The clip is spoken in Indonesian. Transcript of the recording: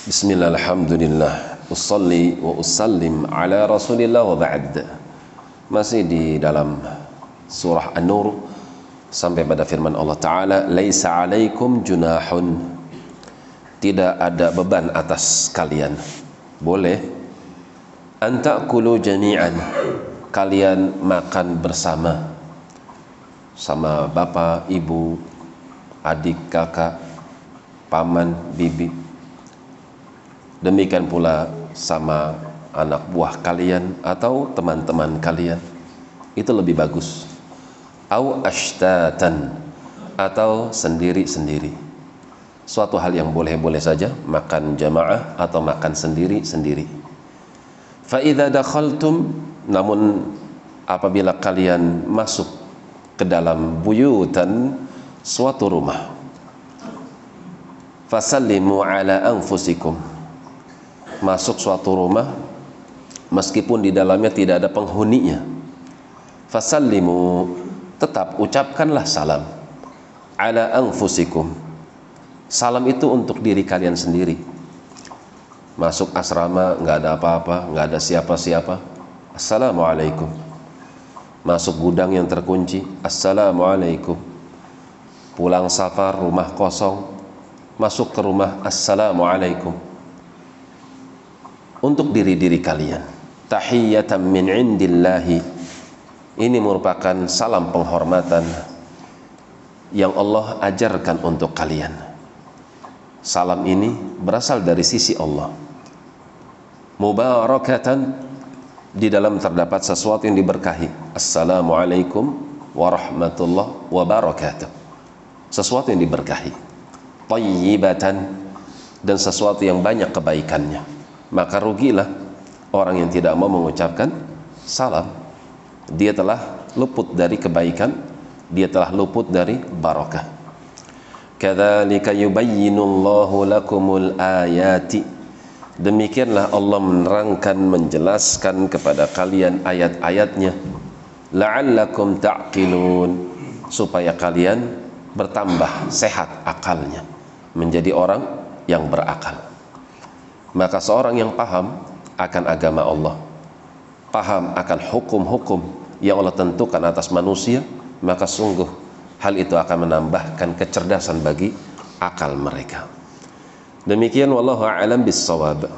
Bismillah, alhamdulillah Usalli wa usallim ala rasulillah wa ba'd. Masih di dalam surah An-Nur Sampai pada firman Allah Ta'ala Laisa alaikum junahun. Tidak ada beban atas kalian. Boleh? Antakulu jami'an. Kalian makan bersama. Sama bapak, ibu, adik, kakak, paman, bibi Demikian pula sama anak buah kalian atau teman-teman kalian. Itu lebih bagus. Au ashtatan atau sendiri-sendiri. Suatu hal yang boleh-boleh saja makan jamaah atau makan sendiri-sendiri. Fa idza dakhaltum namun apabila kalian masuk ke dalam buyutan suatu rumah fasallimu ala anfusikum masuk suatu rumah meskipun di dalamnya tidak ada penghuninya. Fasallimu tetap ucapkanlah salam. Ala anfusikum. Salam itu untuk diri kalian sendiri. Masuk asrama nggak ada apa-apa nggak ada siapa-siapa. Assalamualaikum. Masuk gudang yang terkunci assalamualaikum. Pulang safar rumah kosong. Masuk ke rumah assalamualaikum untuk diri-diri kalian. Tahiyatan min indillahi. Ini merupakan salam penghormatan yang Allah ajarkan untuk kalian. Salam ini berasal dari sisi Allah. Mubarakatan. Di dalam terdapat sesuatu yang diberkahi. Assalamualaikum warahmatullahi wabarakatuh. Sesuatu yang diberkahi. Tayyibatan. Dan sesuatu yang banyak kebaikannya maka rugilah orang yang tidak mau mengucapkan salam. Dia telah luput dari kebaikan dia telah luput dari barakah kadzalika yubayyinullahu lakumul ayati. Demikianlah Allah menerangkan menjelaskan kepada kalian ayat-ayatnya. La'allakum ta'qilun. Supaya kalian bertambah sehat akalnya. Menjadi orang yang berakal maka seorang yang paham akan agama Allah paham akan hukum-hukum yang Allah tentukan atas manusia maka sungguh hal itu akan menambahkan kecerdasan bagi akal mereka. Demikian wallahu a'lam bissawab